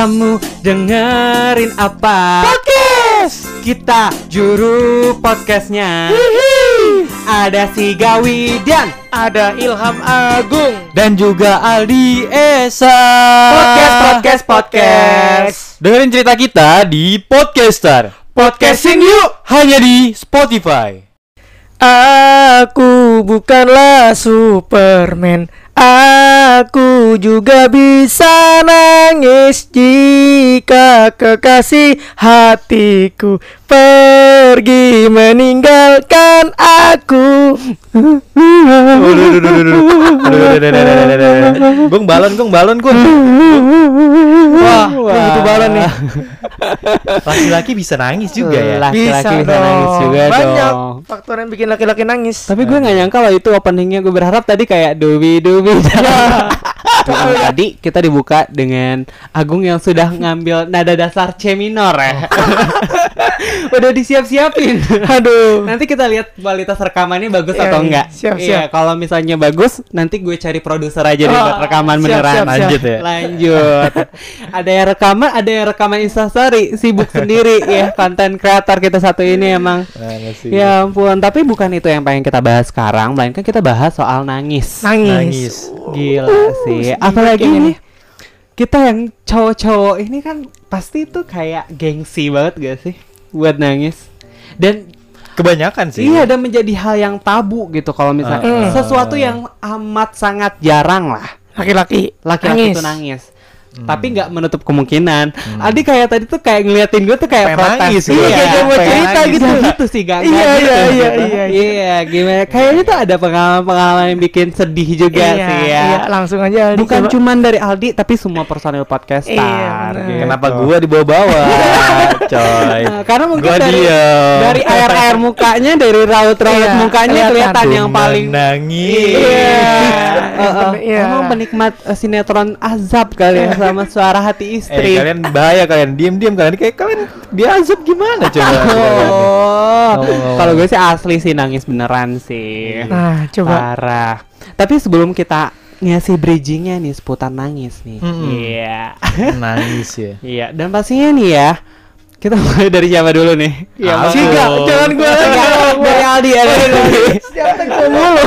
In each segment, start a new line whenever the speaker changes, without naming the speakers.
Kamu dengerin apa?
Podcast.
Kita juru podcastnya Ada si Gawi dan
Ada Ilham Agung.
dan juga Aldi Esa.
Podcast, podcast, podcast.
Dengerin cerita kita di Podcaster.
Podcasting yuk.
Hanya di Spotify.
Aku bukanlah Superman. Aku juga bisa nangis jika kekasih hatiku pergi meninggalkan aku.
Gung balon, gung balon, gung.
Wah, yang itu balon nih.
Laki-laki bisa nangis juga ya.
Laki-laki bisa, nangis juga
Banyak
dong
faktor yang bikin laki-laki nangis.
Tapi gue gak nyangka loh itu openingnya Gue berharap tadi kayak dubi dubi Tuh, Tadi kita dibuka dengan Agung yang sudah ngambil nada dasar C minor ya Udah disiap-siapin
Aduh.
Nanti kita lihat kualitas rekamannya bagus
Iya,
atau
iya.
enggak.
Siap,
Iya,
siap.
kalau misalnya bagus, nanti gue cari produser aja
Oh,
buat rekaman
siap,
beneran.
siap, siap.
Lanjut ya.
Lanjut. ada yang rekaman, ada yang rekaman instastory, sibuk sendiri ya konten kreator kita satu ini emang.
Sih?
Ya ampun, tapi bukan itu yang pengen kita bahas sekarang, melainkan kita bahas soal nangis.
Nangis.
Nangis.
Gila sih.
Sedih
Apalagi nih kita yang cowok-cowok ini kan pasti tuh kayak gengsi banget gak sih buat nangis. Dan
Kebanyakan sih.
Iya dan menjadi hal yang tabu gitu kalau misalnya
Ah.
sesuatu yang amat sangat jarang lah
Laki-laki.
laki-laki itu nangis. Tapi nggak menutup kemungkinan. Adi kayak tadi tuh kayak ngeliatin gue tuh kayak protes.
nangis gitu.
Iya,
Iya, kayak mau cerita gitu.
Ya gitu sih gak,
Iya, iya,
gitu,
iya,
gitu.
iya, iya.
Iya, gimana? Kayaknya tuh ada pengalaman-pengalaman yang bikin sedih juga
Iya,
sih ya.
iya, langsung aja Aldi,
Bukan
coba.
cuman dari Aldi tapi semua personil podcast.
Iya, benar.
Kenapa gua dibawa-bawa, coy?
Nah, karena mungkin
Gua
dari
diem.
dari air air mukanya, dari raut-raut
Iya,
mukanya
kelihatan.
kelihatan yang paling
nangis.
Iya.
Iya. Iya.
Emang penikmat eh, sinetron azab kali ya sama suara hati
Eh,
istri.
kalian bahaya kalian diem-diem kalian kayak kalian diazab gimana coba?
Oh,
Oh.
kalau gue sih asli sih nangis beneran sih.
Nah, coba.
Parah. Tapi sebelum kita ngasih bridgingnya nih seputar nangis nih. Iya.
nangis ya.
Iya. Dan pastinya nih ya. Kita mulai dari siapa dulu nih? Iya,
Aku.
Bang.
Enggak, jangan gue lagi.
dari Aldi ya. dari Aldi.
Setiap gua mulu.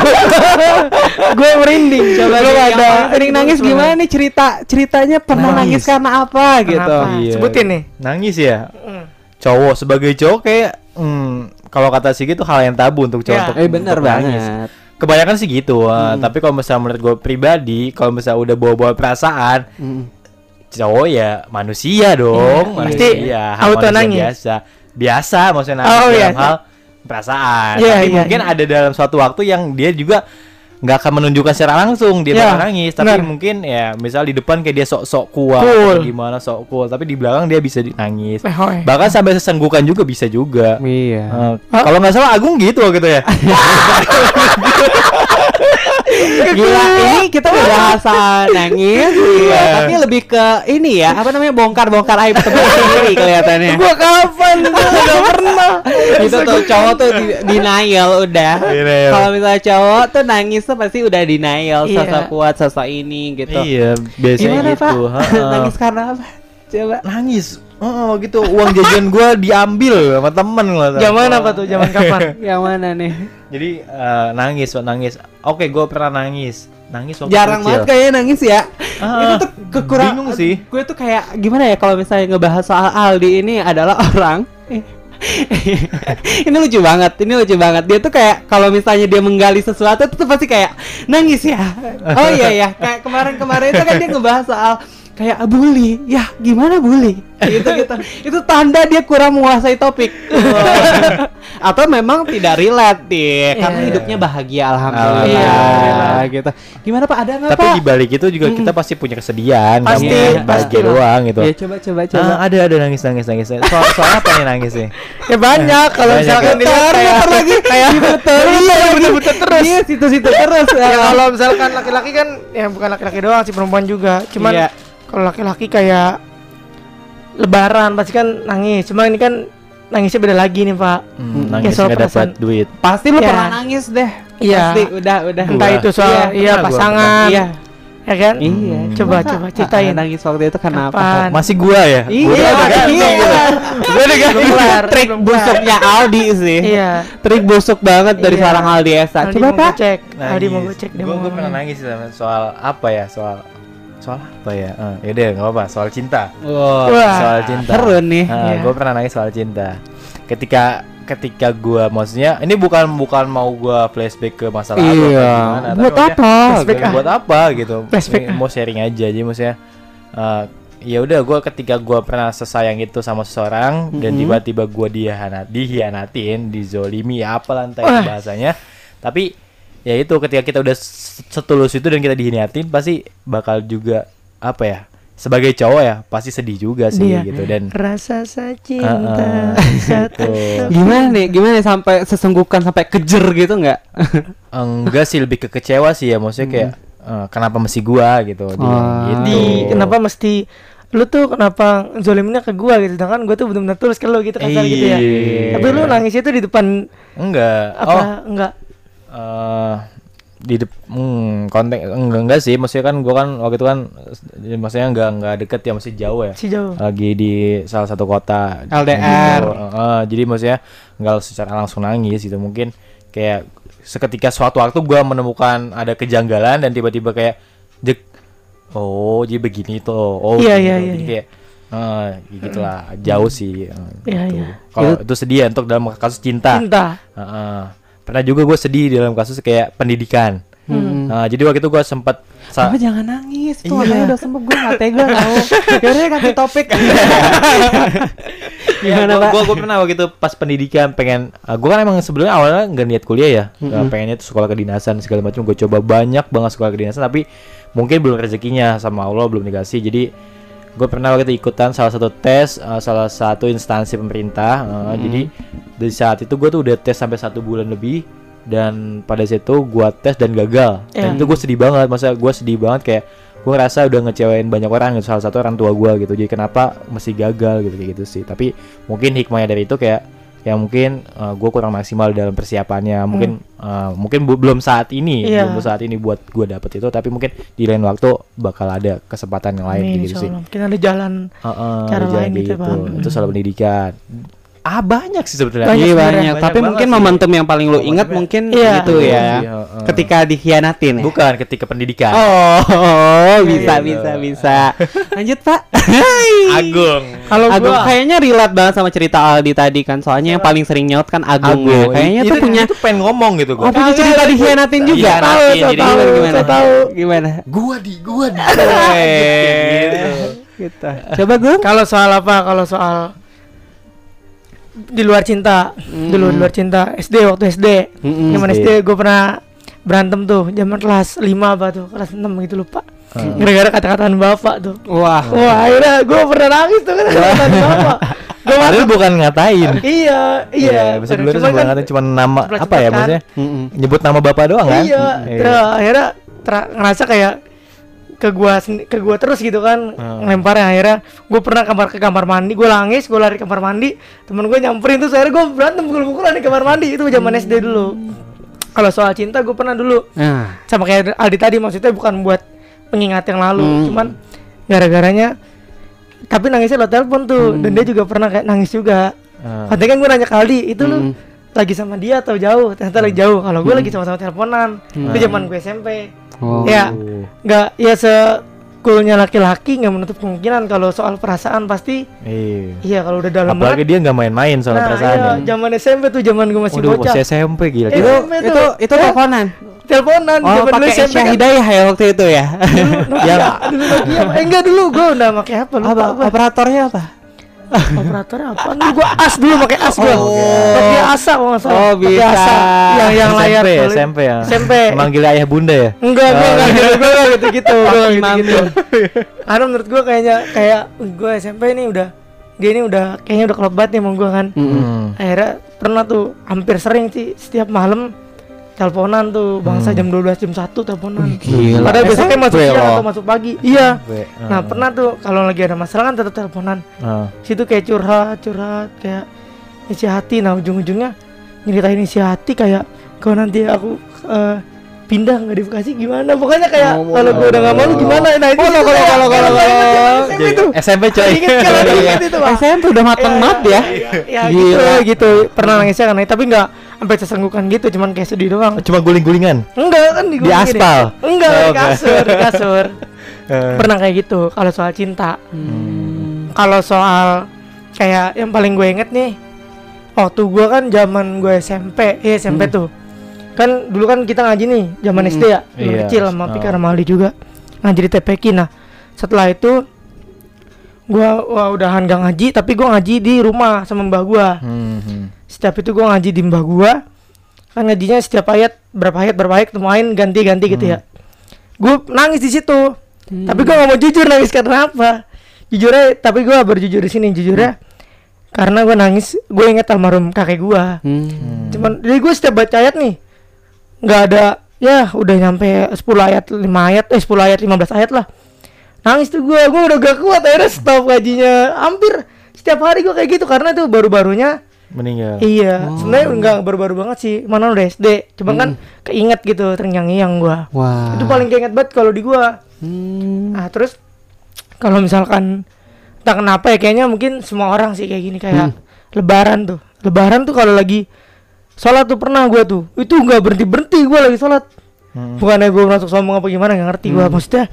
gue merinding.
Coba nih,
ada.
sering nangis gimana nih cerita ceritanya pernah nangis,
Nangis.
karena apa gitu?
Kenapa?
Iya.
Sebutin nih.
Nangis ya.
Mm.
Cowok sebagai cowok kayak hmm, kalau kata sih gitu hal yang tabu untuk cowok
Ya.
untuk,
Eh
nangis.
banget.
Kebanyakan sih gitu. uh,
Hmm.
Tapi kalau misalnya menurut gue pribadi, kalau misalnya udah bawa-bawa perasaan,
Mm.
Cowok ya manusia dong,
Iya,
manusia.
pasti
hal
auto
manusia
nangis.
Biasa, biasa maksudnya nangis
Oh,
dalam
iya.
hal perasaan.
Iya,
tapi
iya,
mungkin
iya.
ada dalam suatu waktu yang dia juga nggak akan menunjukkan secara langsung dia
Iya,
bakal nangis tapi
benar.
mungkin ya misal di depan kayak dia sok-sok kuat
Cool.
gimana sok cool tapi di belakang dia bisa nangis
Lehoy.
bahkan sampai sesenggukan juga bisa juga
Iya.
Eh,
Hah?
kalau nggak salah Agung gitu gitu ya
Gila, ini kita udah bahas soal nangis, iya. tapi lebih ke ini ya, apa namanya bongkar-bongkar aib teman sendiri kelihatannya.
Gua kapan? Gak pernah.
Itu tuh cowok tuh denial udah. Kalau misalnya cowok tuh nangis tuh pasti udah denial,
Iya.
sosok kuat, sosok ini gitu.
iya biasanya
Gimana
gitu
nangis karena apa? Coba.
nangis oh gitu uang jajan gua diambil sama temen gua
Zaman apa tuh? Zaman kapan?
Yang mana nih?
jadi eh, nangis nangis oke gua pernah nangis nangis waktu
Jarang
kecil.
banget kayaknya nangis ya.
Ah,
itu tuh kekurangan.
bingung sih.
Gue tuh kayak gimana ya kalau misalnya ngebahas soal Aldi ini adalah orang. ini lucu banget, ini lucu banget. Dia tuh kayak kalau misalnya dia menggali sesuatu itu tuh pasti kayak nangis ya. Oh iya ya, kayak kemarin-kemarin itu kan dia ngebahas soal kayak bully. Ya, gimana bully? Gitu gitu. Itu tanda dia kurang menguasai topik. Atau memang tidak relate dia karena
Iya.
hidupnya bahagia alhamdulillah.
Alhamdulillah.
gitu. Gimana Pak? Ada nggak
tapi
Pak?
di balik itu juga kita pasti punya kesedihan nggak
Pasti, pasti
bahagia
lah.
doang gitu
Ya coba coba coba.
Ah, ada ada nangis nangis nangis soal soal apa nih nangis nih
Ya banyak. Kalau
Banyak
misalkan
ya.
dilihat kayak
lagi kayak diputer
diputer terus.
Iya, situ-situ terus.
Ya kalau misalkan laki-laki kan ya bukan laki-laki doang sih perempuan juga. Cuman
Iya.
Kalau laki-laki kayak lebaran pasti kan nangis. Cuma ini kan nangisnya beda lagi nih, Pak.
hmm,
Ya,
nangis
soal
nggak dapat duit
pasti lu
Ya.
pernah nangis deh.
Iya.
Pasti udah udah.
Entah
Gua.
itu soal
Iya,
iya pasangan,
Iya.
ya kan
Iya.
coba
Masa-
coba ceritain
nangis waktu itu kenapa?
Kapan?
Masih gua ya?
Iya,
Gua udah ganti
iya.
gitu. Gua udah ganti.
Trik busuknya Aldi sih.
iya
Trik busuk banget dari
Iya.
seorang Aldi Esa.
Aldi
Coba
mau
Pak.
cek Aldi mau gue cek dia
Gua,
mau
gua pernah nangis sih sama soal apa ya? Soal soal apa ya? Eh, yaudah nggak apa-apa. Soal cinta.
Wah,
soal cinta.
seru nih.
Nah,
Iya.
Gue pernah nangis soal cinta. Ketika ketika gua maksudnya ini bukan bukan mau gua flashback ke masa lalu
Iya.
gimana,
Buat apa?
Flashback
Buat-
ah.
buat apa gitu
Flashback
Ini mau sharing aja jadi maksudnya eh, ya udah gue ketika gua pernah sesayang itu sama seseorang dan
Mhm.
tiba-tiba gua dihianat dihianatin dizolimi
Wah.
itu bahasanya tapi ya itu ketika kita udah setulus itu dan kita dihianatin pasti bakal juga apa ya sebagai cowok ya pasti sedih juga sih
Iya.
gitu dan
rasa sa cinta
ah,
bisa
gitu.
Gimana nih? Gimana nih sampai sesenggukan sampai kejer gitu nggak?
enggak sih lebih ke kecewa sih ya maksudnya kayak eh, kenapa mesti gua gitu
Oh.
gitu
di kenapa mesti lu tuh kenapa zoliminnya ke gua gitu sedangkan gua tuh benar-benar tulus ke lu gitu kasar gitu ya
Iya.
tapi lu nangisnya tuh di depan
enggak
apa
oh
enggak
eh di dep hmm, konteks enggak enggak sih maksudnya kan gua kan waktu itu kan maksudnya enggak enggak deket ya masih jauh ya
si jauh
lagi di salah satu kota
LDR.
gitu. Eh, jadi maksudnya enggak secara langsung nangis gitu mungkin kayak seketika suatu waktu gua menemukan ada kejanggalan dan tiba-tiba kayak jek oh jadi begini tuh oh
Iya,
gitu.
iya,
Jadi
iya,
kayak eh, gitu lah jauh sih eh,
Iya,
gitu.
iya.
kalau itu sedih ya untuk dalam kasus cinta
cinta
Heeh. Pernah juga gue sedih di dalam kasus kayak pendidikan
Hmm.
Nah, jadi waktu itu gue sempat sa-
Apa jangan nangis? Itu
Iya.
udah sembuh gue nggak tega tau. Yaudah topik.
Ya,
Gimana,
gua,
Pak?
gua, gua pernah waktu itu pas pendidikan pengen uh, gua kan emang sebelumnya awalnya nggak niat kuliah ya
Mm-mm.
Uh, pengennya tuh sekolah kedinasan segala macam gue coba banyak banget sekolah kedinasan tapi mungkin belum rezekinya sama Allah belum dikasih jadi gue pernah waktu itu ikutan salah satu tes uh, salah satu instansi pemerintah uh, jadi dari saat itu gue tuh udah tes sampai satu bulan lebih dan pada situ gua tes dan gagal. Dan
Ya.
itu gue sedih banget masa gue sedih banget kayak gue ngerasa udah ngecewain banyak orang gitu salah satu orang tua gua gitu. Jadi kenapa mesti gagal gitu kayak gitu sih. Tapi mungkin hikmahnya dari itu kayak ya mungkin gue kurang maksimal dalam persiapannya. Mungkin eh, mungkin bu- belum saat ini.
Iya.
belum saat ini buat gue dapet itu. Tapi mungkin di lain waktu bakal ada kesempatan yang lain
Amin,
gitu sih.
mungkin ada jalan
Heeh,
Cara
ada jalan
lain gitu,
gitu.
Bang.
itu soal pendidikan ah banyak sih sebetulnya
Banyak
Iya
sebenarnya.
banyak. Tapi mungkin
sih.
momentum yang paling lu ingat
Momentumnya-
mungkin
Iya.
gitu
Iya,
ya.
heeh.
Ketika dikhianatin ya.
bukan ketika pendidikan
Oh, oh, bisa
Gitu.
bisa bisa. Lanjut Pak.
Agung
kalau
Agung
gua
kayaknya relate banget sama cerita Aldi tadi kan. Soalnya yang paling sering nyaut kan Agung, ya. Kayaknya
itu,
tuh punya
itu pengen ngomong gitu
Oh,
gua
punya cerita dikhianatin juga.
Iya,
Tahu, tahu,
gimana, tahu.
Gimana?
gua di gua di
Gitu. Gitu. Coba Gung.
kalau soal apa kalau soal di luar cinta dulu di luar cinta. SD waktu SD
Mm-mm.
zaman
SD.
SD gue pernah berantem tuh zaman kelas 5 apa tuh kelas 6 gitu lupa. Gara-gara kata-kataan bapak tuh.
Wah.
wah akhirnya gue pernah nangis tuh kan kata-kataan bapak. Gue
Padahal bukan ngatain.
Iya iya.
Bisa dulu
Cuman kan
ngatain cuma nama apa ya maksudnya?
Mm-mm.
nyebut nama bapak doang kan?
Iya terus akhirnya ter- ngerasa kayak ke gua ke gua terus gitu kan
Hmm.
ngelemparnya akhirnya gue pernah kamar ke kamar mandi gue nangis gue lari ke kamar mandi temen gue nyamperin terus akhirnya gue berantem pukul-pukulan di kamar mandi itu zaman SD dulu. Kalau soal cinta gue pernah dulu.
Nah,
sama kayak Aldi tadi maksudnya bukan buat pengingat yang lalu
Hmm.
cuman gara-garanya tapi nangisnya lo telepon tuh dan dia juga pernah kayak nangis juga.
Ah.
Katanya kan gue nanya ke Aldi itu lu
Hmm.
lagi sama dia atau jauh? Ternyata lagi jauh kalau gue lagi sama-sama teleponan. Itu zaman gue SMP
Oh.
ya nggak ya sekulnya laki-laki nggak menutup kemungkinan kalau soal perasaan pasti
iya
iya kalau udah dalam
apalagi
banget
dia nggak main-main soal
nah
perasaan
iya,
ya
zaman SMP tuh zaman gue masih
Waduh,
bocah
masih SMP gila
Eh,
itu.
SMP
itu
tuh.
itu
Ya.
teleponan.
teleponan
Oh,
zaman dulu
pakai
SMP kan
Hidayah ya waktu itu ya.
dulu Nokia eh enggak dulu gue udah pakai apa lupa
apa operatornya apa?
Operatornya apa dulu gue as dulu pakai as gue
Oh.
Asa kalau nggak salah
Oh, bisa.
Asa. yang yang layar
SMP,
tulis.
SMP ya
SMP
manggil ayah bunda ya
Enggak, gue enggak gitu, gue enggak gitu-gitu, gue enggak
Mami.
gitu-gitu. Karena menurut gue kayaknya kayak gue SMP ini udah dia ini udah kayaknya udah banget nih sama gue kan.
Hmm.
Akhirnya pernah tuh hampir sering sih setiap malam teleponan tuh bangsa jam 12 jam 1 teleponan.
gila.
Padahal besoknya masuk siang atau masuk pagi. Iya.
Sampai,
Nah,
ah.
pernah tuh kalau lagi ada masalah kan tetap teleponan.
Ah.
Situ kayak curhat, curhat kayak isi hati. Nah, ujung-ujungnya nyeritain isi hati kayak kalau nanti aku eh, pindah nggak di Bekasi gimana pokoknya kayak
Oh,
kalau gue udah nggak mau gimana nah itu
Oh, kalau- kalau- kalau- kalau-
itu
SMP coy.
Iya. SMP udah mateng
Iya,
banget ya.
ya
Gila.
gitu gitu pernah nangisnya kan tapi nggak sampai sesenggukan gitu cuman kayak sedih doang
Cuma guling-gulingan.
enggak kan di,
aspal?
enggak
Oh,
di
enggak.
kasur di kasur
Eh.
pernah kayak gitu kalau soal cinta
Hmm.
kalau soal kayak yang paling gue inget nih waktu gue kan zaman gue SMP ya SMP
Hmm.
tuh kan dulu kan kita ngaji nih zaman
Hmm.
SD ya
Iya.
kecil sama
Oh.
Pika sama Aldi juga ngaji di TPK nah setelah itu gue wah udahan gak ngaji tapi gue ngaji di rumah sama mbah gue
Hmm, hmm.
setiap itu gue ngaji di mbah gue kan ngajinya setiap ayat berapa ayat berapa ayat main ganti-ganti gitu ya gue nangis di situ
Hmm.
tapi gue gak mau jujur nangis karena apa jujurnya tapi gue berjujur di sini jujurnya karena gue nangis gue inget almarhum kakek gue
Hmm.
cuman jadi gue setiap baca ayat nih nggak ada ya udah nyampe 10 ayat 5 ayat eh 10 ayat 15 ayat lah nangis tuh gue gue udah gak kuat akhirnya stop gajinya hampir setiap hari gue kayak gitu karena tuh baru-barunya
Meninggal.
iya
Oh.
sebenarnya enggak baru-baru banget sih mana udah SD cuma kan keinget gitu terngiang-ngiang gue
Wah.
itu paling keinget banget kalau di gue
Hmm.
Nah terus kalau misalkan entah kenapa ya kayaknya mungkin semua orang sih kayak gini kayak Lebaran tuh. Lebaran tuh kalau lagi sholat tuh pernah gua tuh itu nggak berhenti berhenti gua lagi sholat.
Hmm.
Bukannya gua masuk sombong apa gimana nggak ngerti gua maksudnya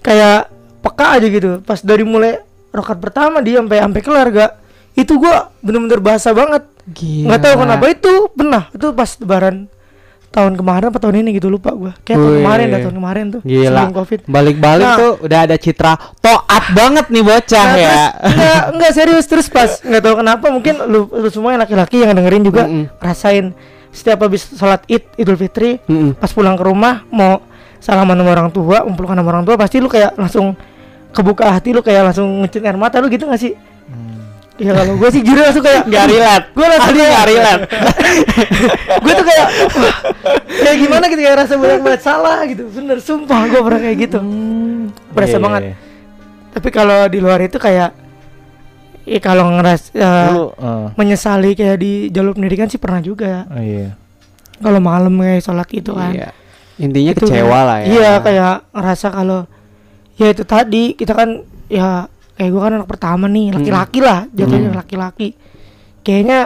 kayak peka aja gitu. Pas dari mulai rokat pertama dia sampai sampai kelar gak itu gua bener-bener bahasa banget.
Gila.
Nggak tahu kenapa itu pernah itu pas Lebaran tahun kemarin apa tahun ini gitu lupa gua. Kayak tahun kemarin dah tahun kemarin tuh
Gila.
sebelum covid.
Balik-balik
Nah.
tuh udah ada citra toat banget nih bocah
Nah,
ya.
terus enggak enggak serius terus pas nggak tahu kenapa mungkin lu, lu semua yang laki-laki yang dengerin juga
Mm-mm.
rasain setiap habis sholat id idul fitri
Mm-mm.
pas pulang ke rumah mau salaman sama orang tua kumpulkan sama orang tua pasti lu kayak langsung kebuka hati lu kayak langsung ngecit air mata lu gitu gak sih Ya kalau gue sih jujur langsung kayak
Gak relate.
Gue langsung kayak
gak relate.
Gue tuh kayak Kayak gimana gitu kayak rasa banyak banget salah gitu Bener sumpah gue pernah kayak gitu Berasa
Iya,
banget
iya.
Tapi kalau di luar itu kayak Ya kalau ngeras
Dulu, eh,
menyesali kayak di jalur pendidikan sih pernah juga.
oh iya.
Kalau malam kayak sholat gitu kan.
Iya. Intinya
Itu
kecewa
kayak-
lah ya.
Iya kayak ngerasa kalau ya itu tadi kita kan ya kayak gua kan anak pertama nih laki-laki lah jatuhnya
Hmm.
laki-laki. Kayaknya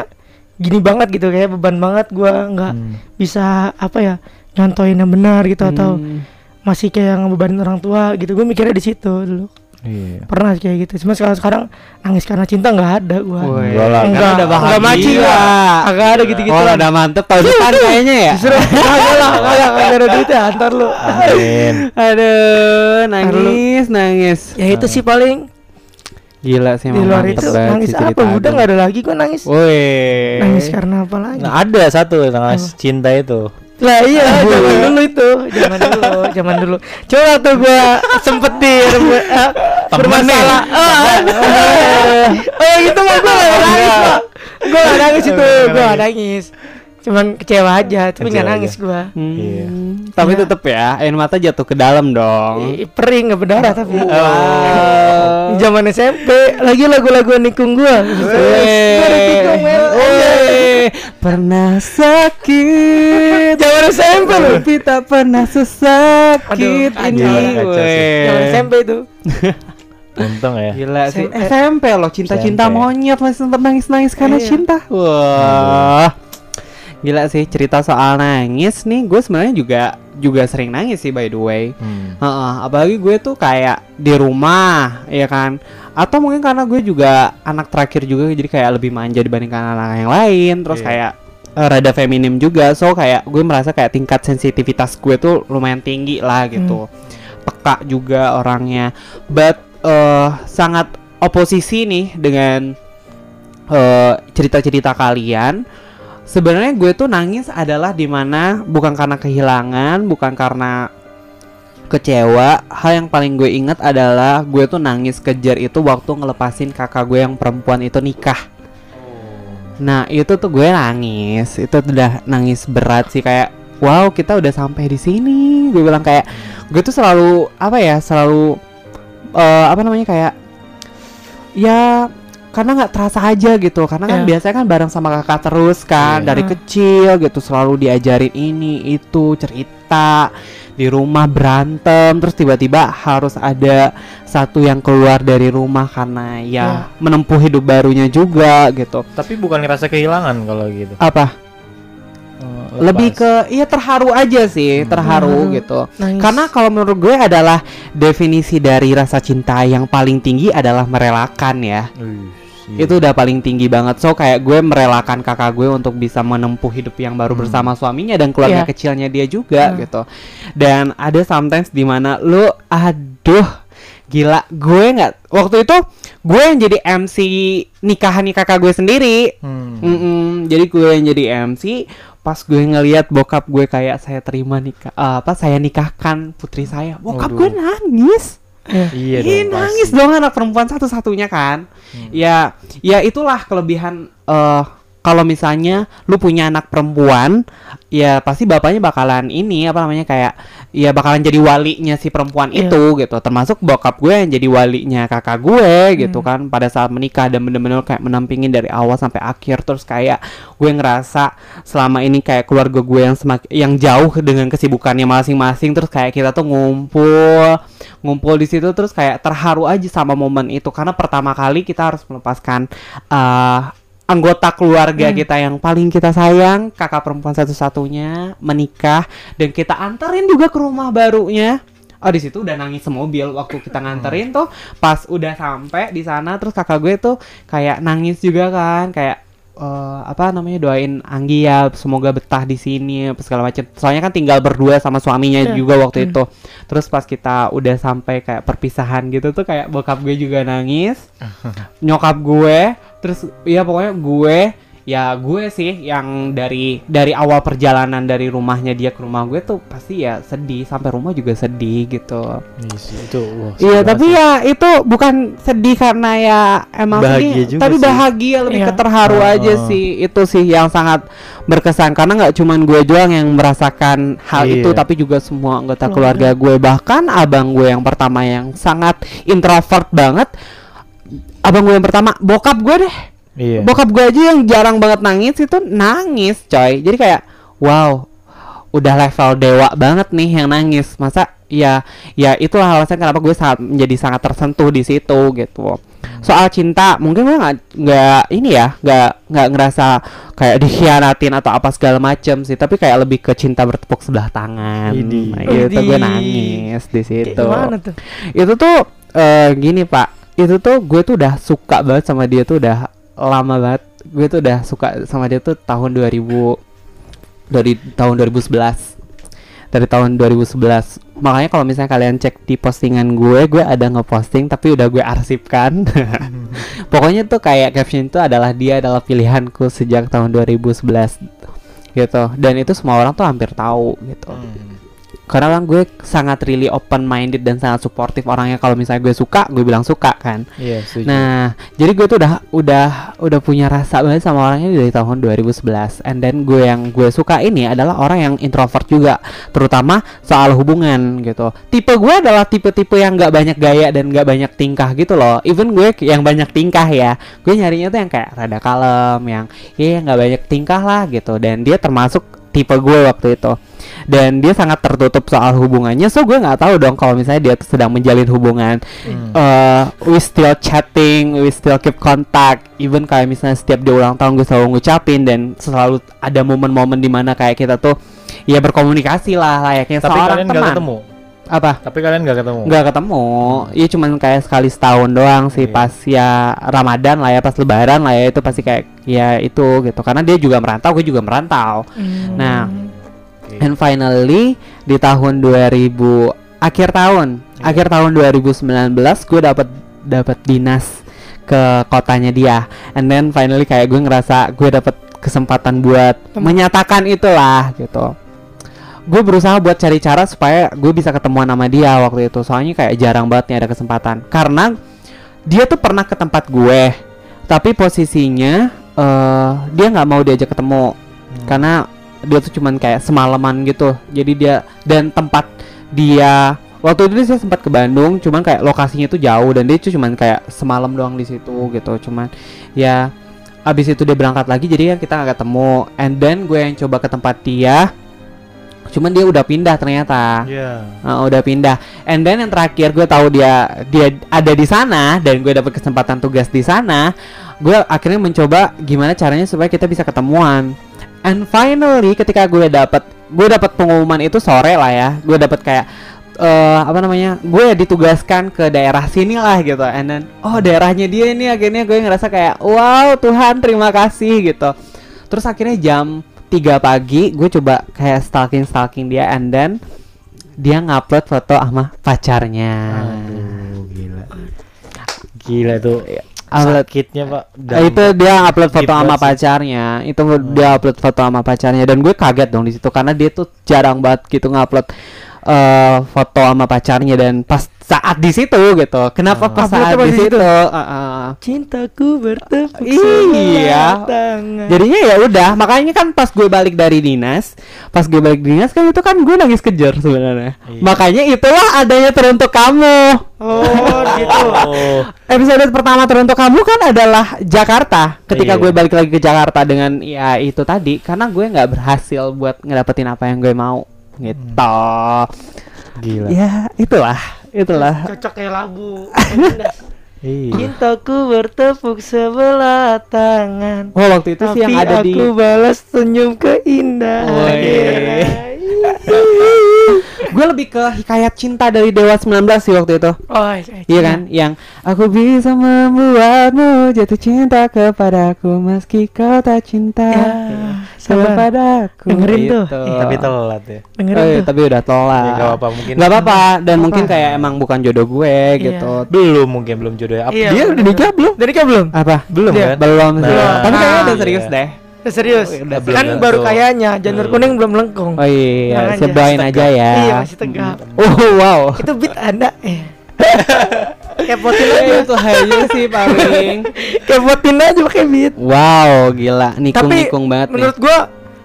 gini banget gitu kayak beban banget gua nggak
Hmm.
bisa apa ya nyontoin yang benar gitu atau
Hmm.
masih kayak ngebebanin orang tua gitu gue mikirnya di situ dulu
Iya.
pernah kayak gitu cuma sekarang sekarang nangis karena cinta nggak ada gua
Enggak lah,
enggak,
udah bahagia.
enggak maci gua. Agak ada gitu-gitu
Oh,
lah.
udah mantep tahun depan kayaknya ya.
Justru kagak lah, kagak ada duit ya, antar lu.
Amin.
Aduh, nangis, nangis.
Ya itu sih paling
Gila sih
di luar itu nangis apa? Udah nggak ada lagi gua nangis.
Woi.
Nangis karena apa lagi?
Nah, ada satu nangis cinta itu.
Lah iya, zaman dulu itu, zaman dulu, zaman dulu. Coba waktu gua sempet di eh, bermasalah. Ah, ah. Oh yang itu mah gua nangis Pak. Gua nggak nangis itu, gua nggak nangis. Cuman kecewa aja, tapi nggak nangis
aja.
gua.
Hmm,
Iya.
Tapi
Iya.
tetep ya, air mata jatuh ke dalam dong.
Ih, Perih nggak berdarah tapi.
Wow.
Di zaman SMP lagi lagu-lagu nikung gua.
Pernah sakit.
Zaman SMP lu.
Tapi tak pernah sesakit
Aduh,
ini.
Zaman SMP itu.
Untung ya.
Gila sih.
SMP.
SMP loh, cinta-cinta monyet masih tetap nangis-nangis karena
Iya.
cinta. Wah. Gila sih cerita soal nangis nih, gue sebenarnya juga juga sering nangis sih by the way.
Hmm.
Heeh, apalagi gue tuh kayak di rumah, ya kan? Atau mungkin karena gue juga anak terakhir juga, jadi kayak lebih manja dibandingkan anak yang lain. Terus
Iya.
kayak eh, rada feminim juga, so kayak gue merasa kayak tingkat sensitivitas gue tuh lumayan tinggi lah gitu. Peka juga orangnya, but eh, sangat oposisi nih dengan eh, cerita-cerita kalian. Sebenarnya gue tuh nangis adalah di mana bukan karena kehilangan, bukan karena kecewa. Hal yang paling gue ingat adalah gue tuh nangis kejar itu waktu ngelepasin kakak gue yang perempuan itu nikah. Nah itu tuh gue nangis, itu tuh udah nangis berat sih kayak wow kita udah sampai di sini. Gue bilang kayak gue tuh selalu apa ya selalu eh, apa namanya kayak ya karena nggak terasa aja gitu karena kan
Iya.
biasanya kan bareng sama kakak terus kan
Iya.
dari
Hmm.
kecil gitu selalu diajarin ini itu cerita cerita di rumah berantem terus tiba-tiba harus ada satu yang keluar dari rumah karena ya menempuh hidup barunya juga gitu
Tapi bukan ngerasa kehilangan kalau gitu.
apa
Eh,
lebih
lepas.
ke iya terharu aja sih terharu gitu
Nangis.
karena kalau menurut gue adalah definisi dari rasa cinta yang paling tinggi adalah merelakan ya
Wih, iya.
itu udah paling tinggi banget so kayak gue merelakan kakak gue untuk bisa menempuh hidup yang baru
Hmm.
bersama suaminya dan keluarga
Iya.
kecilnya dia juga
Hmm.
gitu dan ada sometimes di mana lu aduh gila gue nggak waktu itu gue yang jadi MC nikahan nih kakak gue sendiri
Hmm.
Mm-mm, jadi gue yang jadi MC pas gue ngelihat bokap gue kayak saya terima nikah eh, apa saya nikahkan putri saya bokap
Waduh.
gue nangis
Iya
Ih,
dong,
nangis
pasti.
dong anak perempuan satu-satunya kan.
Hmm.
Ya, ya itulah kelebihan eh kalau misalnya lu punya anak perempuan, ya pasti bapaknya bakalan ini apa namanya kayak ya bakalan jadi walinya si perempuan
Iya.
itu gitu. Termasuk bokap gue yang jadi walinya kakak gue gitu
Hmm.
kan pada saat menikah dan bener-bener kayak menampingin dari awal sampai akhir terus kayak gue ngerasa selama ini kayak keluarga gue yang semakin yang jauh dengan kesibukannya masing-masing terus kayak kita tuh ngumpul ngumpul di situ terus kayak terharu aja sama momen itu karena pertama kali kita harus melepaskan eh, anggota keluarga
Hmm.
kita yang paling kita sayang kakak perempuan satu-satunya menikah dan kita anterin juga ke rumah barunya. Oh di situ udah nangis semobil waktu kita nganterin tuh. Pas udah sampai di sana terus kakak gue tuh kayak nangis juga kan kayak eh, apa namanya doain Anggi ya semoga betah di sini apa segala macam soalnya kan tinggal berdua sama suaminya
Iya.
juga waktu
Hmm.
itu terus pas kita udah sampai kayak perpisahan gitu tuh kayak bokap gue juga nangis nyokap gue terus ya pokoknya gue ya gue sih yang dari dari awal perjalanan dari rumahnya dia ke rumah gue tuh pasti ya sedih sampai rumah juga sedih gitu
Iya itu
Iya, tapi ya itu bukan sedih karena ya emang
Bahagia
sedih,
juga
tapi
sih.
bahagia lebih
Iya.
ke terharu
Oh.
aja sih. Itu sih yang sangat berkesan karena nggak cuman gue doang yang merasakan hal
Iya.
itu, tapi juga semua anggota
Keluarga.
keluarga gue bahkan abang gue yang pertama yang sangat introvert banget. Abang gue yang pertama, bokap gue deh.
Iya.
Bokap gue aja yang jarang banget nangis itu nangis, coy. Jadi kayak wow, udah level dewa banget nih yang nangis. Masa ya ya itulah alasan kenapa gue sangat menjadi sangat tersentuh di situ gitu. Soal cinta mungkin gue nggak nggak ini ya nggak nggak ngerasa kayak dikhianatin atau apa segala macem sih tapi kayak lebih ke cinta bertepuk sebelah tangan
Idih.
nah, gitu gue nangis di situ
gimana tuh?
itu tuh eh, gini pak itu tuh gue tuh udah suka banget sama dia tuh udah lama banget. Gue tuh udah suka sama dia tuh tahun 2000 dari tahun 2011 dari tahun 2011 makanya kalau misalnya kalian cek di postingan gue gue ada ngeposting tapi udah gue arsipkan. Pokoknya tuh kayak caption itu adalah dia adalah pilihanku sejak tahun 2011 gitu. Dan itu semua orang tuh hampir tahu gitu.
Hmm.
Karena kan gue sangat really open minded dan sangat suportif orangnya. Kalau misalnya gue suka gue bilang suka kan?
Iya, setuju.
nah jadi gue tuh udah udah udah punya rasa banget sama orangnya dari tahun 2011 and then gue yang gue suka ini adalah orang yang introvert juga. Terutama soal hubungan gitu. Tipe gue adalah tipe-tipe yang nggak banyak gaya dan nggak banyak tingkah gitu loh. Even gue yang banyak tingkah ya. Gue nyarinya tuh yang kayak rada kalem yang ya nggak banyak tingkah lah gitu. Dan dia termasuk tipe gue waktu itu dan dia sangat tertutup soal hubungannya so gue nggak tahu dong kalau misalnya dia tuh sedang menjalin hubungan
Hmm.
eh we still chatting, we still keep contact. Even kayak misalnya setiap dia ulang tahun gue selalu ngucapin dan selalu ada momen-momen di mana kayak kita tuh ya berkomunikasi lah layaknya
Tapi
seorang
kalian nggak
teman.
ketemu.
Apa?
Tapi kalian nggak ketemu.
Nggak ketemu. Iya cuman kayak sekali setahun doang sih
Iya.
pas ya Ramadan lah ya pas Lebaran lah ya itu pasti kayak ya itu gitu karena dia juga merantau, gue juga merantau. Nah,
Oke.
And finally di tahun 2000 akhir tahun,
Iya.
akhir tahun 2019 gue dapat dapat dinas ke kotanya dia. And then finally kayak gue ngerasa gue dapat kesempatan buat
Tem-
menyatakan itulah gitu. Gue berusaha buat cari cara supaya gue bisa ketemuan sama dia waktu itu. Soalnya kayak jarang banget nih ada kesempatan. Karena dia tuh pernah ke tempat gue, tapi posisinya eh dia nggak mau diajak ketemu karena dia tuh cuman kayak semalaman gitu jadi dia dan tempat dia waktu itu dia sempat ke Bandung cuman kayak lokasinya tuh jauh dan dia tuh cuman kayak semalam doang di situ gitu cuman ya abis itu dia berangkat lagi jadi kan kita nggak ketemu and then gue yang coba ke tempat dia cuman dia udah pindah ternyata
Iya.
Uh, udah pindah. And then yang terakhir gue tahu dia dia ada di sana dan gue dapat kesempatan tugas di sana. Gue akhirnya mencoba gimana caranya supaya kita bisa ketemuan. And finally ketika gue dapat gue dapat pengumuman itu sore lah ya. Gue dapat kayak eh apa namanya? Gue ditugaskan ke daerah sini lah gitu. And then oh daerahnya dia ini akhirnya gue ngerasa kayak wow Tuhan terima kasih gitu. Terus akhirnya jam 3 pagi gue coba kayak stalking stalking dia and then dia ngupload foto sama pacarnya.
Aduh, gila. Gila tuh.
Upload.
Sakitnya, Pak.
Eh, itu dia upload foto sama pacarnya. Itu dia upload foto sama pacarnya. Dan gue kaget dong di situ karena dia tuh jarang banget gitu ngupload eh foto sama pacarnya dan pas saat di situ gitu. Kenapa
Oh.
pas saat di situ?
situ?
Heeh.
Cintaku bertepuk
Iya.
tangan.
Jadinya ya udah, makanya kan pas gue balik dari dinas, pas gue balik dinas kan itu kan gue nangis kejer sebenarnya.
Iya.
Makanya itulah adanya teruntuk kamu.
Oh, gitu.
Oh.
Episode pertama teruntuk kamu kan adalah Jakarta. Ketika
Iya.
gue balik lagi ke Jakarta dengan ya itu tadi, karena gue nggak berhasil buat ngedapetin apa yang gue mau gitu.
Gila.
Ya itulah, itulah.
Cocok kayak lagu.
Iya.
Cintaku bertepuk sebelah tangan.
Oh waktu itu sih yang ada di
aku balas senyum keindahan.
Woi. gue lebih ke hikayat cinta dari Dewa 19 sih waktu itu.
Oh, iya,
Iya kan? Yang aku bisa membuatmu jatuh cinta kepadaku meski kau tak cinta
Ya, sabar.
kepadaku.
Dengerin tuh.
Gitu.
Ih,
Tapi telat ya.
Dengerin
Oh, iya,
tuh.
tapi udah tolak.
Ya, nggak apa-apa, mungkin-
Nggak apa-apa dan
Nggak
mungkin kayak emang bukan jodoh gue
Iya.
gitu.
Belum mungkin belum jodoh. Apa
Iya,
dia udah nikah belum?
Udah nikah belum?
Apa?
Belum
Dia-
kan?
Belum.
Nah,
tapi kayaknya udah
iya.
serius deh.
Udah serius.
Oh, udah
kan
belum
baru kayaknya janur
Belum.
kuning belum melengkung.
Oh iya,
aja.
sebain aja ya.
Iya, masih tegap.
Oh wow.
Itu beat Anda eh. Kepotin aja.
itu aja sih paling.
Kepotin aja pakai beat.
Wow, gila.
Tapi
Nikung-nikung banget nih.
menurut gua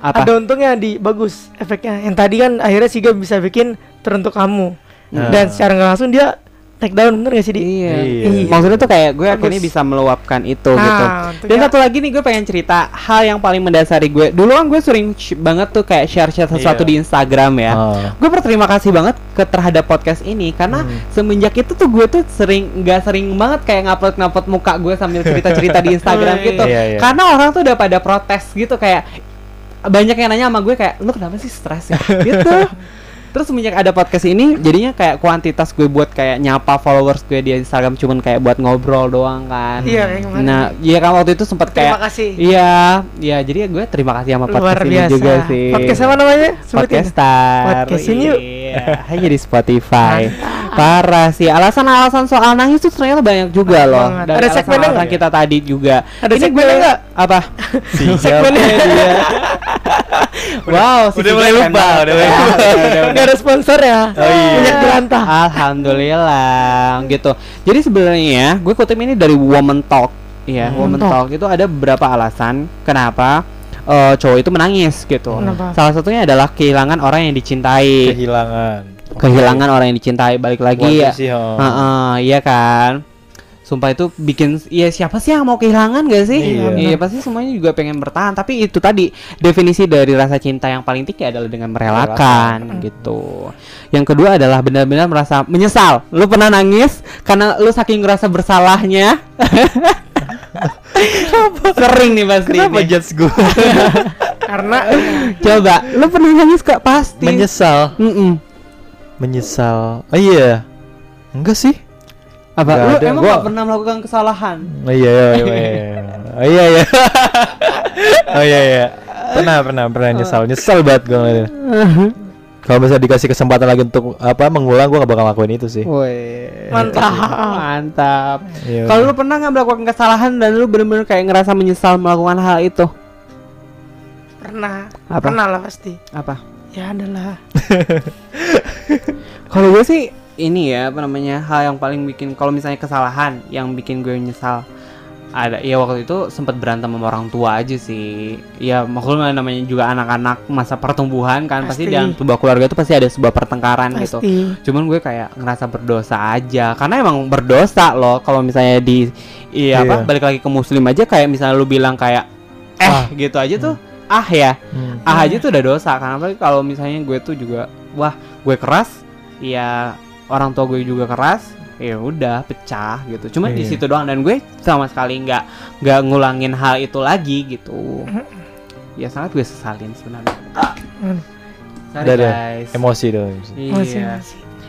Apa?
ada untungnya di bagus efeknya. Yang tadi kan akhirnya Siga bisa bikin teruntuk kamu.
Nah.
Dan secara nggak langsung dia take down bener gak sih di?
Iya.
Iya.
Maksudnya tuh kayak gue akhirnya bisa meluapkan itu
Nah,
gitu. Dan satu lagi nih gue pengen cerita hal yang paling mendasari gue. Dulu kan gue sering banget tuh kayak share-share sesuatu
Iya.
di Instagram ya.
Oh.
Gue berterima kasih banget ke terhadap podcast ini karena
Hmm.
semenjak itu tuh gue tuh sering nggak sering banget kayak ngupload ngupload muka gue sambil cerita-cerita di Instagram
Wih.
gitu.
Iya, iya.
Karena orang tuh udah pada protes gitu kayak banyak yang nanya sama gue kayak lu kenapa sih stres ya gitu. Terus semenjak ada podcast ini jadinya kayak kuantitas gue buat kayak nyapa followers gue di Instagram cuman kayak buat ngobrol doang kan.
Iya, kemarin.
Nah, iya kan waktu itu sempat
Terima
kayak
kasih.
Iya, iya jadi gue terima kasih sama
Luar
podcast ini
biasa.
juga sih.
Podcast apa namanya? Sebutin.
Podcastar.
Podcastin yuk.
Iya, hanya di Spotify. Parah sih. Alasan-alasan soal nangis tuh ternyata banyak juga loh. Dan
Ada segmennya
alasan-alasan
nggak?
kita tadi juga.
Ada
Ini gue
segmennya nggak?
Apa? Segmennya dia. wow, si
udah mulai lupa, udah mulai lupa.
udah, udah,
Nggak ada sponsor ya?
Oh, iya.
Minyak jelantah.
Alhamdulillah gitu. Jadi sebenarnya gue kutip ini dari Woman Talk. Ya,
Hmm.
Woman
Talk.
Itu ada beberapa alasan kenapa eh, cowok itu menangis gitu.
Kenapa?
Salah satunya adalah kehilangan orang yang dicintai.
Kehilangan.
Kehilangan orang yang dicintai. Balik lagi ya.
sih, oh.
Heeh, iya kan. Sumpah itu bikin ya siapa sih yang mau kehilangan gak sih?
Iya.
Iya pasti semuanya juga pengen bertahan. Tapi itu tadi definisi dari rasa cinta yang paling tinggi adalah dengan merelakan gitu. Yang kedua adalah benar-benar merasa menyesal. Lu pernah nangis karena lu saking ngerasa bersalahnya. Sering nih pasti.
Kenapa
nih.
judge gue?
Karena
Coba, lu pernah nangis kak pasti.
Menyesal.
Mm-mm.
Menyesal. Oh iya. Enggak sih.
Apa?
Nggak
Lu
ada,
emang
gua-
gak pernah melakukan kesalahan?
Oh iya iya iya. iya. Oh iya iya. oh iya iya. Pernah pernah pernah nyesal. Nyesal banget gue ngeliatnya. Kalau misalnya dikasih kesempatan lagi untuk apa mengulang gue gak bakal lakuin itu sih.
Woi,
Mantap.
mantap.
Iya.
Kalau lu pernah nggak melakukan kesalahan dan lu bener-bener kayak ngerasa menyesal melakukan hal itu?
pernah.
Apa?
Pernah lah pasti.
Apa?
Ya adalah.
Kalau gue sih ini ya apa namanya hal yang paling bikin kalau misalnya kesalahan yang bikin gue nyesal ada ya waktu itu sempat berantem sama orang tua aja sih ya maksudnya namanya juga anak-anak masa pertumbuhan kan pasti,
Pasti.
dalam sebuah keluarga itu pasti ada sebuah pertengkaran gitu
Pasti.
cuman gue kayak ngerasa berdosa aja karena emang berdosa loh kalau misalnya di iya apa
Iya.
balik lagi ke muslim aja kayak misalnya lu bilang kayak eh
Ah.
gitu aja tuh ah ya
Hmm.
ah aja tuh udah dosa karena kalau misalnya gue tuh juga wah gue keras ya orang tua gue juga keras ya udah pecah gitu cuma di
Iya.
situ doang dan gue sama sekali nggak nggak ngulangin hal itu lagi gitu ya sangat gue sesalin sebenarnya Sorry
Udah, udah.
guys
Emosi dong.
Iya
masih.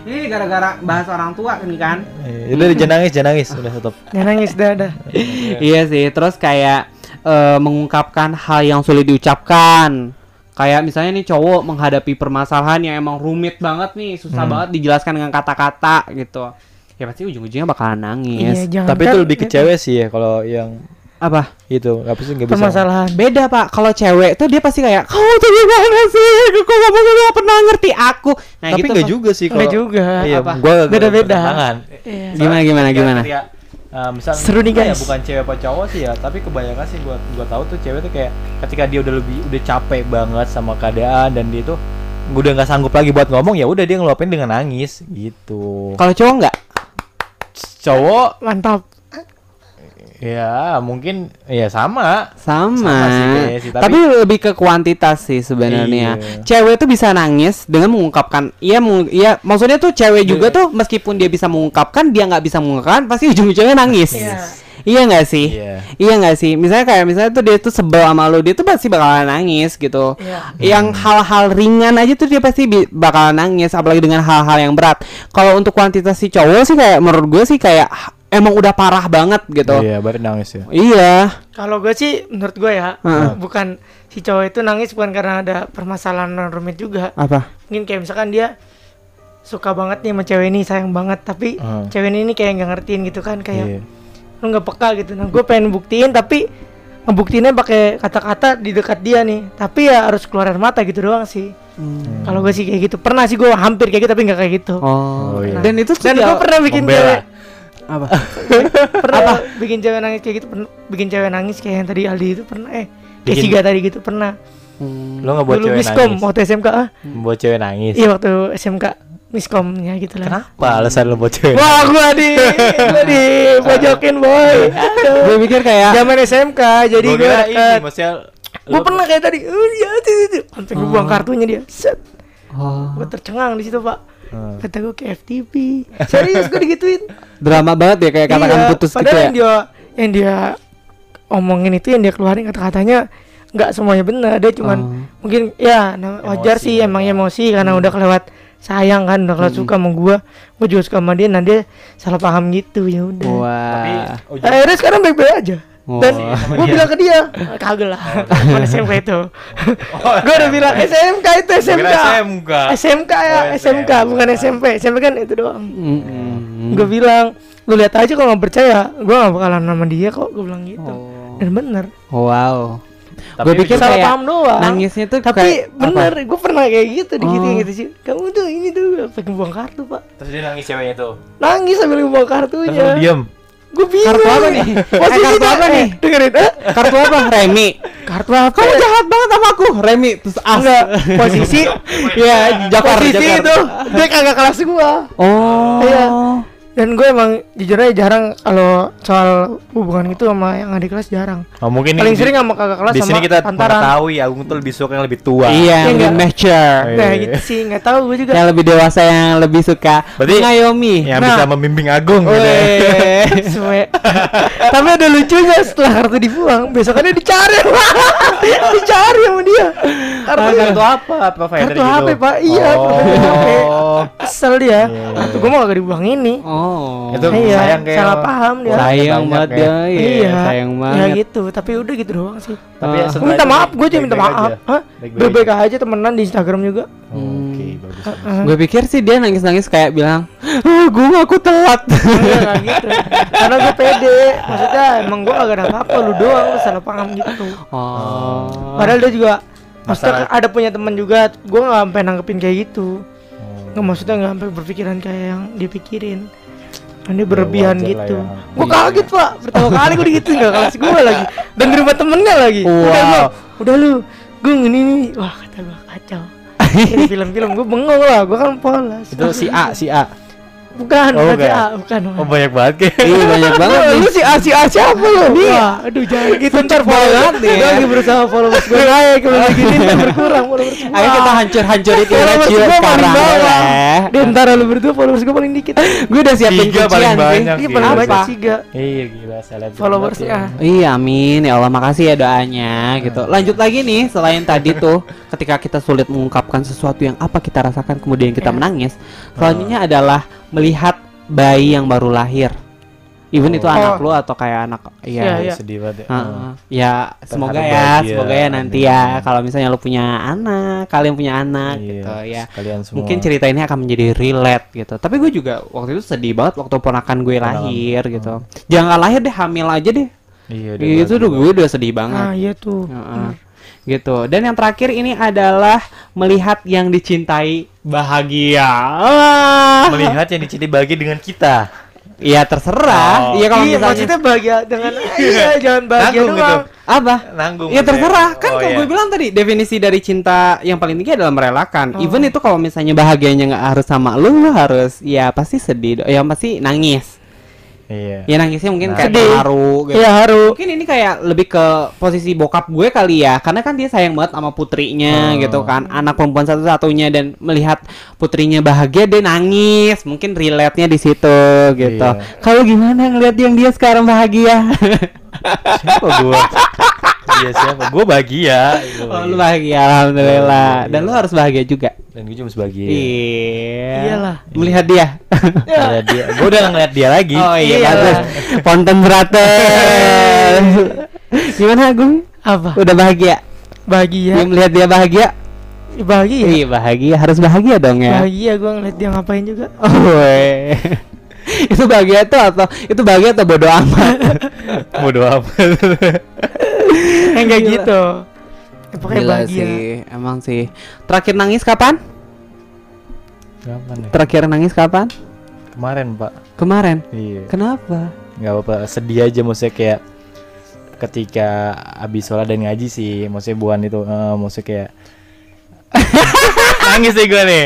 ini gara-gara bahas orang tua kan kan
Eh, Udah jangan nangis, jangan nangis, udah stop.
Jangan nangis dah dah.
Iya sih, terus kayak eh, mengungkapkan hal yang sulit diucapkan. Kayak misalnya nih cowok menghadapi permasalahan yang emang rumit banget nih, susah
Hmm.
banget dijelaskan dengan kata-kata gitu. Ya pasti ujung-ujungnya bakalan
Iya,
nangis.
jangan
Tapi itu lebih ke cewek sih ya kalau yang
Apa?
itu apa sih nggak bisa.
permasalahan.
Beda pak, kalau cewek tuh dia pasti kayak kamu tuh gimana sih? Kok kamu tuh gak pernah ngerti aku? Nah
Tapi
gitu.
nggak juga sih kalau.
Enggak juga.
Iya,
Apa?
gua
Beda-beda.
bertentangan.
Iya.
Gimana gimana
Ketika-
gimana?
Uh, misal
Seru nih,
ya,
guys.
bukan cewek apa cowok sih ya, tapi kebanyakan sih gua gua tahu tuh cewek tuh kayak ketika dia udah lebih udah capek banget sama keadaan dan dia tuh udah nggak sanggup lagi buat ngomong ya udah dia ngeluapin dengan nangis gitu.
Kalau cowok nggak?
Cowok
Mantap.
Ya mungkin ya sama.
Sama.
Sama sih kayaknya sih,
tapi...
tapi-
lebih ke kuantitas sih sebenarnya.
Iya.
Cewek tuh bisa nangis dengan mengungkapkan. Iya, meng- iya maksudnya tuh cewek juga tuh meskipun dia bisa mengungkapkan, dia nggak bisa mengungkapkan, pasti ujung-ujungnya nangis.
Iya.
Iya nggak sih?
Iya.
Iya nggak sih? Misalnya kayak misalnya tuh dia tuh sebel sama lu, dia tuh pasti bakalan nangis gitu.
Iya.
Yang hal-hal ringan aja tuh dia pasti bakalan nangis, apalagi dengan hal-hal yang berat. Kalau untuk kuantitas si cowok sih kayak menurut gue sih kayak emang udah parah banget gitu.
Iya, baru nangis ya.
Iya.
Kalau gue sih menurut gue ya,
Heeh.
bukan si cowok itu nangis bukan karena ada permasalahan yang rumit juga.
Apa?
Mungkin kayak misalkan dia suka banget nih sama cewek ini sayang banget tapi
Heeh.
cewek ini kayak nggak ngertiin gitu kan kayak
Iya.
lu nggak peka gitu nah gue pengen buktiin tapi ngebuktiinnya pakai kata-kata di dekat dia nih tapi ya harus keluar air mata gitu doang sih
Hmm.
kalau gue sih kayak gitu pernah sih gue hampir kayak gitu tapi nggak kayak gitu
Oh,
Oh, iya.
dan itu
dan gue pernah bikin cewek
apa?
pernah bikin cewek nangis kayak gitu pernah bikin cewek nangis kayak yang tadi Aldi itu pernah eh kayak
Bikin-
Siga tadi gitu pernah.
Hmm.
Lo nggak buat
dulu
cewek
miskom
nangis.
waktu SMK ah.
Buat cewek nangis.
iya waktu SMK miskomnya gitu lah.
Kenapa alasan lo buat cewek?
wah gua di gua di pojokin boy.
Gue mikir kayak
zaman SMK jadi
Gua
gue
kira ini
deket
maksudnya
gue pernah kayak tadi oh iya itu itu sampai gue buang kartunya dia set.
Oh,
gue tercengang di situ pak
Hmm.
kata gue ke FTP serius gue digituin
drama banget ya kayak katakan
Iya,
putus gitu
padahal
ya.
yang dia yang dia omongin itu yang dia keluarin kata-katanya nggak semuanya benar dia cuman
Oh.
mungkin ya nah, wajar
Emosi,
sih
ya.
emang emosi karena udah kelewat sayang kan udah kelewat
Hmm.
suka sama gua gua juga suka sama dia nah dia salah paham gitu ya udah
Tapi
Wah.
ujung-
akhirnya sekarang baik-baik aja
Oh.
Sama
gue bilang ke dia "Ah, kagak lah mana SMK itu gue udah bilang SMK itu SMK
SMK.
SMK ya
Oh,
SMK bukan. SMP SMP kan itu doang
Mm-mm.
gue bilang lu lihat aja kalau nggak percaya gue gak bakalan sama dia kok gue bilang gitu
Oh.
dan bener
Wow.
Tapi
Gue pikir
salah
kayak
paham doang
nangisnya tuh
tapi
kayak
bener gue pernah kayak gitu digituin
Oh.
gitu sih kamu tuh ini tuh pengen buang kartu pak
Terus dia nangis ceweknya tuh.
nangis sambil buang
Terus
kartunya
lu diem.
Gue bingung
Kartu apa nih?
Posisi
Eh, kartu apa
eh,
nih?
dengerin eh
Kartu apa? Remi.
kartu apa
Kamu jahat banget sama aku. Remi terus as.
enggak posisi
Iya, Jakar,
posisi
Jakar.
itu dia kagak kelas gua
Oh.
Iya. Dan gue emang jujur aja jarang kalau soal hubungan itu sama yang adik kelas jarang
Oh, mungkin
paling sering sama kakak kelas
di
sama
sini kita
pantaran
mengetahui Agung tuh lebih suka yang lebih tua.
Iya,
Iya
yang lebih
nggak?
mature.
nah
Iya.
gitu sih nggak tahu gue juga
Yang lebih dewasa yang lebih suka
Berarti
mengayomi.
Yang
Nah.
bisa membimbing Agung gitu. ya.
Tapi ada lucunya setelah kartu dibuang, besokannya dicari. dicari sama dia.
Ah,
Kartu,
kartu apa? Provider
kartu
gitu.
HP, Pak. Iya,
Oh.
provider HP. Kesel dia.
Iya.
Kartu gua mau gak dibuang ini.
Oh.
Itu
Iya,
sayang kayak
salah paham dia.
sayang banget
ya.
dia. Iya, sayang
Ya
banget.
gitu, tapi udah gitu doang sih.
Tapi
Ah.
ya
Gue minta maaf, gue juga minta maaf.
aja.
Hah?
Baik-baik
aja temenan di Instagram juga.
Oke, bagus. bagus.
Heeh.
Gue pikir sih dia nangis-nangis kayak bilang, ah, gue aku telat.
Enggak gitu. Karena gue pede. Maksudnya emang gue agak ada apa-apa lu doang lu salah paham gitu.
Oh.
Padahal dia juga maksudnya ada punya teman juga, gue nggak sampai nanggepin kayak gitu.
Oh.
Nggak maksudnya nggak sampai berpikiran kayak yang dipikirin. Kan dia berlebihan
wajar lah
gitu.
ya.
Gue
Iya.
kaget pak, pertama kali gue digituin gak kelas gue lagi. Dan di rumah temennya lagi. Udah
Wow.
gua, udah lu, gue ini nih, wah kata gue kacau. Ini film-film gue bengong lah, gue kan polos.
Itu si A, si A.
Bukan,
Oh,
bukan. A, bukan.
Oh banyak banget kayak.
Iya banyak banget
Lu,
nih.
lu si A si A siapa lu? Wah, aduh jangan gitu ntar
banget nih
Gue
ya.
lagi berusaha followers gue naik kalau begini ntar berkurang followers gua.
Ayo kita hancur-hancurin
Followers gua paling
sekarang
bawah.
ya.
Di antara lu berdua followers gue paling dikit.
Gue udah siapin
Tiga paling banyak.
Ini
Gila
paling banyak sih gak
Iya gila seleb.
followersnya.
banget ya.
Iya amin ya Allah makasih ya doanya gitu. Lanjut lagi nih selain tadi tuh ketika kita sulit mengungkapkan sesuatu yang apa kita rasakan kemudian kita
Iya.
menangis. Selanjutnya adalah melihat bayi yang baru lahir. Even itu
Oh.
anak lu atau kayak anak
Iya,
ya.
iya.
Sedih banget ya.
Heeh. ya semoga ya,
bahagia.
semoga ya nanti
Amin.
ya kalau misalnya lu punya anak, kalian punya anak
Iya,
gitu ya.
Sekalian semua.
Mungkin cerita ini akan menjadi relate gitu. Tapi gue juga waktu itu sedih banget waktu ponakan gue lahir gitu. Jangan lahir deh, hamil aja deh.
Iya,
itu tuh gue udah sedih banget.
Nah iya tuh
Heeh. Gitu. Dan yang terakhir ini adalah melihat yang dicintai bahagia. Ah.
melihat yang dicintai bagi dengan kita.
Iya terserah.
Oh.
Iya kalau
Iya
misalnya
maksudnya bahagia dengan Iya jangan bahagia
Nanggung
doang
gitu.
apa?
Nanggung.
Ya
gitu
terserah kan
Oh,
kalau
iya.
gue bilang tadi definisi dari cinta yang paling tinggi adalah merelakan.
Oh.
Even itu kalau misalnya bahagianya nggak harus sama lu, lu harus ya pasti sedih, ya pasti nangis.
Iya.
Ya nangisnya mungkin
Nah.
kayak
Sedih.
terharu gitu.
Iya haru
Mungkin ini kayak lebih ke posisi bokap gue kali ya, karena kan dia sayang banget sama putrinya
Oh.
gitu kan, anak perempuan satu-satunya dan melihat putrinya bahagia dia nangis, mungkin relate-nya di situ gitu.
Iya.
Kalau gimana ngeliat yang dia sekarang bahagia?
Siapa gua? Iya siapa? Gua bahagia. Gua
oh, lu
bahagia.
bahagia alhamdulillah.
Iya.
Dan lu harus bahagia juga.
Dan gue cuma sebagai
Iya.
Iyalah.
Melihat dia.
Ngeliat dia. Gue udah ngeliat dia lagi.
oh iya,
Iya.
bagus. Ponten beratus. Gimana Agung?
Apa?
Udah bahagia?
Bahagia
Dia melihat dia bahagia?
Bahagia
Iya bahagia, harus bahagia dong ya.
Bahagia gue ngeliat dia ngapain juga
Oh, weh. itu bahagia tuh atau itu bahagia atau bodo amat?
Bodo amat.
Enggak
Gila.
gitu ya, Pokoknya
Gila
bahagia
sih, emang sih. Terakhir nangis kapan?
Kapan ya?
Terakhir nangis kapan?
Kemarin pak.
Kemarin.
Iya.
Kenapa?
Nggak apa-apa. Sedih aja maksudnya kayak ketika abis sholat dan ngaji sih. Maksudnya bukan itu. eh, maksudnya kayak nangis sih gue nih.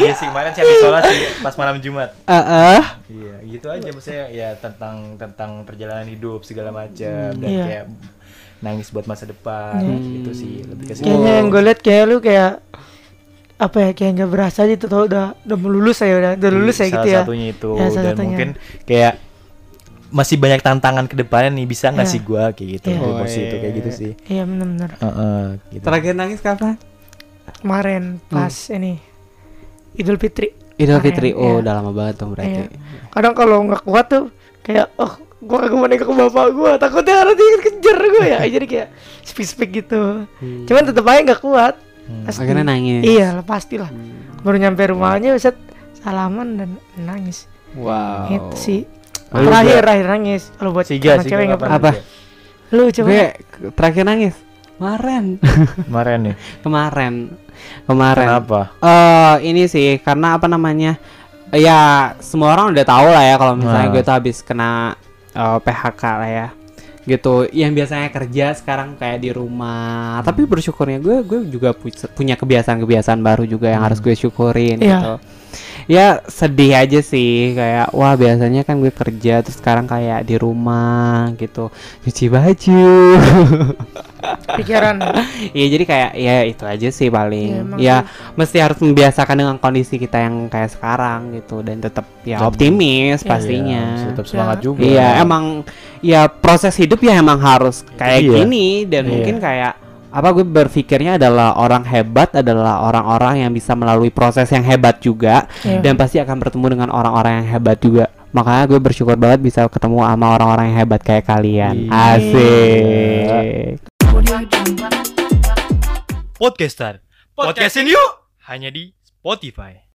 Iya sih kemarin sih habis sholat sih pas malam Jumat.
Eh, eh.
Iya, gitu aja maksudnya ya tentang tentang perjalanan hidup segala macam dan
Iya.
kayak nangis buat masa depan
Iya.
gitu sih lebih ke situ.
Kayaknya yang gue liat kayak lu kayak apa ya kayak nggak berasa gitu tau udah udah lulus ya udah udah lulus ya
salah
gitu ya
satunya itu
Ya, salah
dan
satunya.
mungkin kayak masih banyak tantangan ke depannya nih bisa nggak
Iya.
sih gua kayak gitu
Iya.
emosi itu kayak gitu sih
iya bener-bener
Heeh, gitu.
Terakhir nangis kapan?
kemarin pas ini Idul Fitri
Idul
Kemarin,
Fitri. Oh,
iya.
udah lama banget tuh berarti.
Iya. kadang kalau nggak kuat tuh kayak oh gua kagak mau nengok ke bapak gua takutnya harus dikejar gua ya jadi kayak speak speak gitu
Hmm.
cuman tetep aja nggak kuat
Hmm.
Pasti.
Akhirnya nangis.
iya lah pastilah
Hmm.
baru nyampe rumahnya set salaman dan nangis
Wow.
itu sih
Lu
terakhir
juga-
terakhir nangis kalau buat
Siga,
anak
Siga
cewek
Apa?
Siga?
lu coba
Gue terakhir nangis kemarin.
kemarin nih
kemarin. Kemarin.
kenapa
Eh ini sih karena apa namanya? Ya semua orang udah tahu lah ya kalau misalnya
Nah.
gue tuh habis kena eh, PHK lah ya. Gitu. Yang biasanya kerja sekarang kayak di rumah. Tapi bersyukurnya gue gue juga pu- punya kebiasaan-kebiasaan baru juga yang harus gue syukurin
Iya.
gitu. Ya sedih aja sih kayak wah biasanya kan gue kerja terus sekarang kayak di rumah gitu cuci baju
pikiran
Iya jadi kayak ya itu aja sih
Iya,
paling.
emang
Ya mesti harus membiasakan dengan kondisi kita yang kayak sekarang gitu dan tetap ya
Tetap-
optimis
Iya,
pastinya.
tetap semangat
Ya.
juga
Iya emang ya proses hidup ya emang harus kayak
Iya.
gini dan
Iya.
mungkin kayak apa gue berpikirnya adalah orang hebat adalah orang-orang yang bisa melalui proses yang hebat juga
Iya.
dan pasti akan bertemu dengan orang-orang yang hebat juga. Makanya gue bersyukur banget bisa ketemu sama orang-orang yang hebat kayak kalian.
Iya.
Asik.
Podcaster podcastin yuk hanya di Spotify